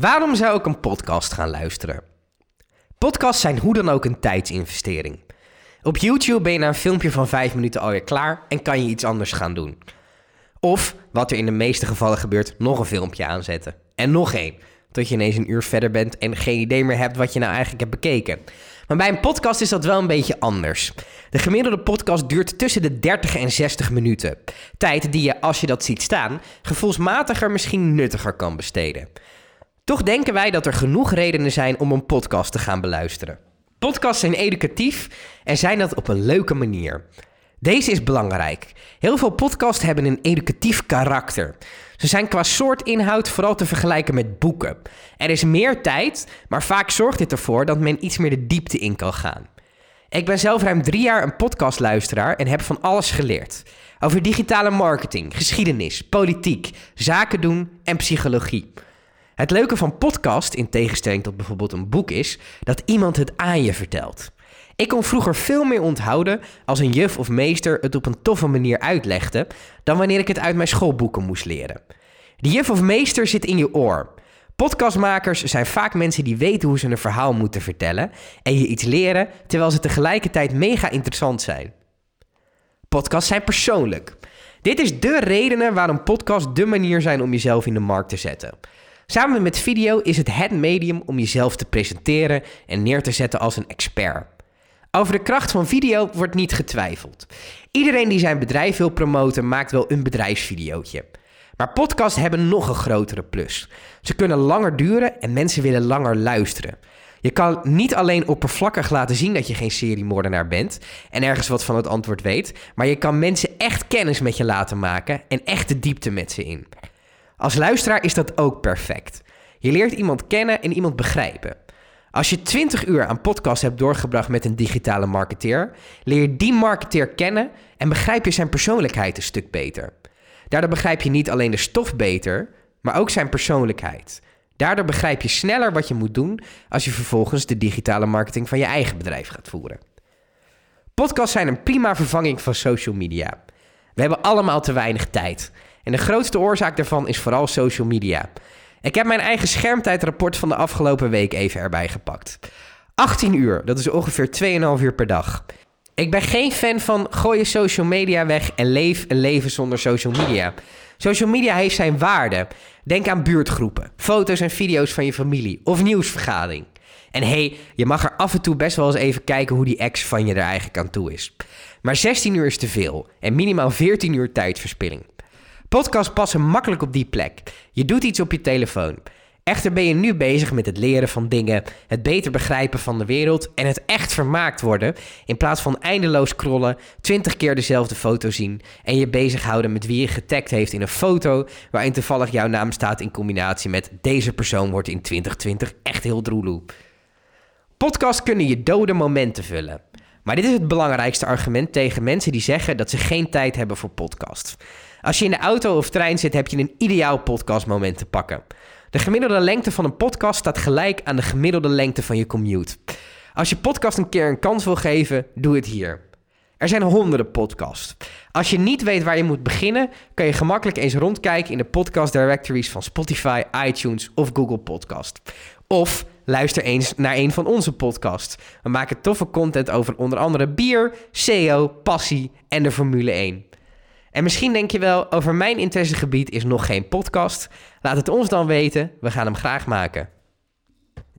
Waarom zou ik een podcast gaan luisteren? Podcasts zijn hoe dan ook een tijdsinvestering. Op YouTube ben je na een filmpje van 5 minuten alweer klaar en kan je iets anders gaan doen. Of, wat er in de meeste gevallen gebeurt, nog een filmpje aanzetten. En nog één. Tot je ineens een uur verder bent en geen idee meer hebt wat je nou eigenlijk hebt bekeken. Maar bij een podcast is dat wel een beetje anders. De gemiddelde podcast duurt tussen de 30 en 60 minuten. Tijd die je, als je dat ziet staan, gevoelsmatiger misschien nuttiger kan besteden. Toch denken wij dat er genoeg redenen zijn om een podcast te gaan beluisteren. Podcasts zijn educatief en zijn dat op een leuke manier. Deze is belangrijk. Heel veel podcasts hebben een educatief karakter. Ze zijn qua soort inhoud vooral te vergelijken met boeken. Er is meer tijd, maar vaak zorgt dit ervoor dat men iets meer de diepte in kan gaan. Ik ben zelf ruim drie jaar een podcastluisteraar en heb van alles geleerd. Over digitale marketing, geschiedenis, politiek, zaken doen en psychologie. Het leuke van podcast, in tegenstelling tot bijvoorbeeld een boek, is dat iemand het aan je vertelt. Ik kon vroeger veel meer onthouden als een juf of meester het op een toffe manier uitlegde, dan wanneer ik het uit mijn schoolboeken moest leren. Die juf of meester zit in je oor. Podcastmakers zijn vaak mensen die weten hoe ze een verhaal moeten vertellen en je iets leren terwijl ze tegelijkertijd mega interessant zijn. Podcasts zijn persoonlijk. Dit is de redenen waarom podcasts de manier zijn om jezelf in de markt te zetten. Samen met video is het het medium om jezelf te presenteren en neer te zetten als een expert. Over de kracht van video wordt niet getwijfeld. Iedereen die zijn bedrijf wil promoten maakt wel een bedrijfsvideootje. Maar podcasts hebben nog een grotere plus. Ze kunnen langer duren en mensen willen langer luisteren. Je kan niet alleen oppervlakkig laten zien dat je geen seriemoordenaar bent en ergens wat van het antwoord weet, maar je kan mensen echt kennis met je laten maken en echt de diepte met ze in. Als luisteraar is dat ook perfect. Je leert iemand kennen en iemand begrijpen. Als je 20 uur aan podcast hebt doorgebracht met een digitale marketeer, leer je die marketeer kennen en begrijp je zijn persoonlijkheid een stuk beter. Daardoor begrijp je niet alleen de stof beter, maar ook zijn persoonlijkheid. Daardoor begrijp je sneller wat je moet doen als je vervolgens de digitale marketing van je eigen bedrijf gaat voeren. Podcasts zijn een prima vervanging van social media. We hebben allemaal te weinig tijd. En de grootste oorzaak daarvan is vooral social media. Ik heb mijn eigen schermtijdrapport van de afgelopen week even erbij gepakt. 18 uur, dat is ongeveer 2,5 uur per dag. Ik ben geen fan van gooi je social media weg en leef een leven zonder social media. Social media heeft zijn waarde. Denk aan buurtgroepen, foto's en video's van je familie of nieuwsvergadering. En hey, je mag er af en toe best wel eens even kijken hoe die ex van je er eigenlijk aan toe is. Maar 16 uur is te veel en minimaal 14 uur tijdverspilling. Podcasts passen makkelijk op die plek. Je doet iets op je telefoon. Echter ben je nu bezig met het leren van dingen, het beter begrijpen van de wereld en het echt vermaakt worden, in plaats van eindeloos scrollen, 20 keer dezelfde foto zien en je bezighouden met wie je getagd heeft in een foto waarin toevallig jouw naam staat in combinatie met deze persoon wordt in 2020 echt heel droeloe. Podcasts kunnen je dode momenten vullen. Maar dit is het belangrijkste argument tegen mensen die zeggen dat ze geen tijd hebben voor podcasts. Als je in de auto of trein zit, heb je een ideaal podcastmoment te pakken. De gemiddelde lengte van een podcast staat gelijk aan de gemiddelde lengte van je commute. Als je podcast een keer een kans wil geven, doe het hier. Er zijn honderden podcasts. Als je niet weet waar je moet beginnen, kan je gemakkelijk eens rondkijken in de podcast directories van Spotify, iTunes of Google Podcast. Of luister eens naar een van onze podcasts. We maken toffe content over onder andere bier, SEO, passie en de Formule 1. En misschien denk je wel, over mijn interessegebied is nog geen podcast. Laat het ons dan weten, we gaan hem graag maken.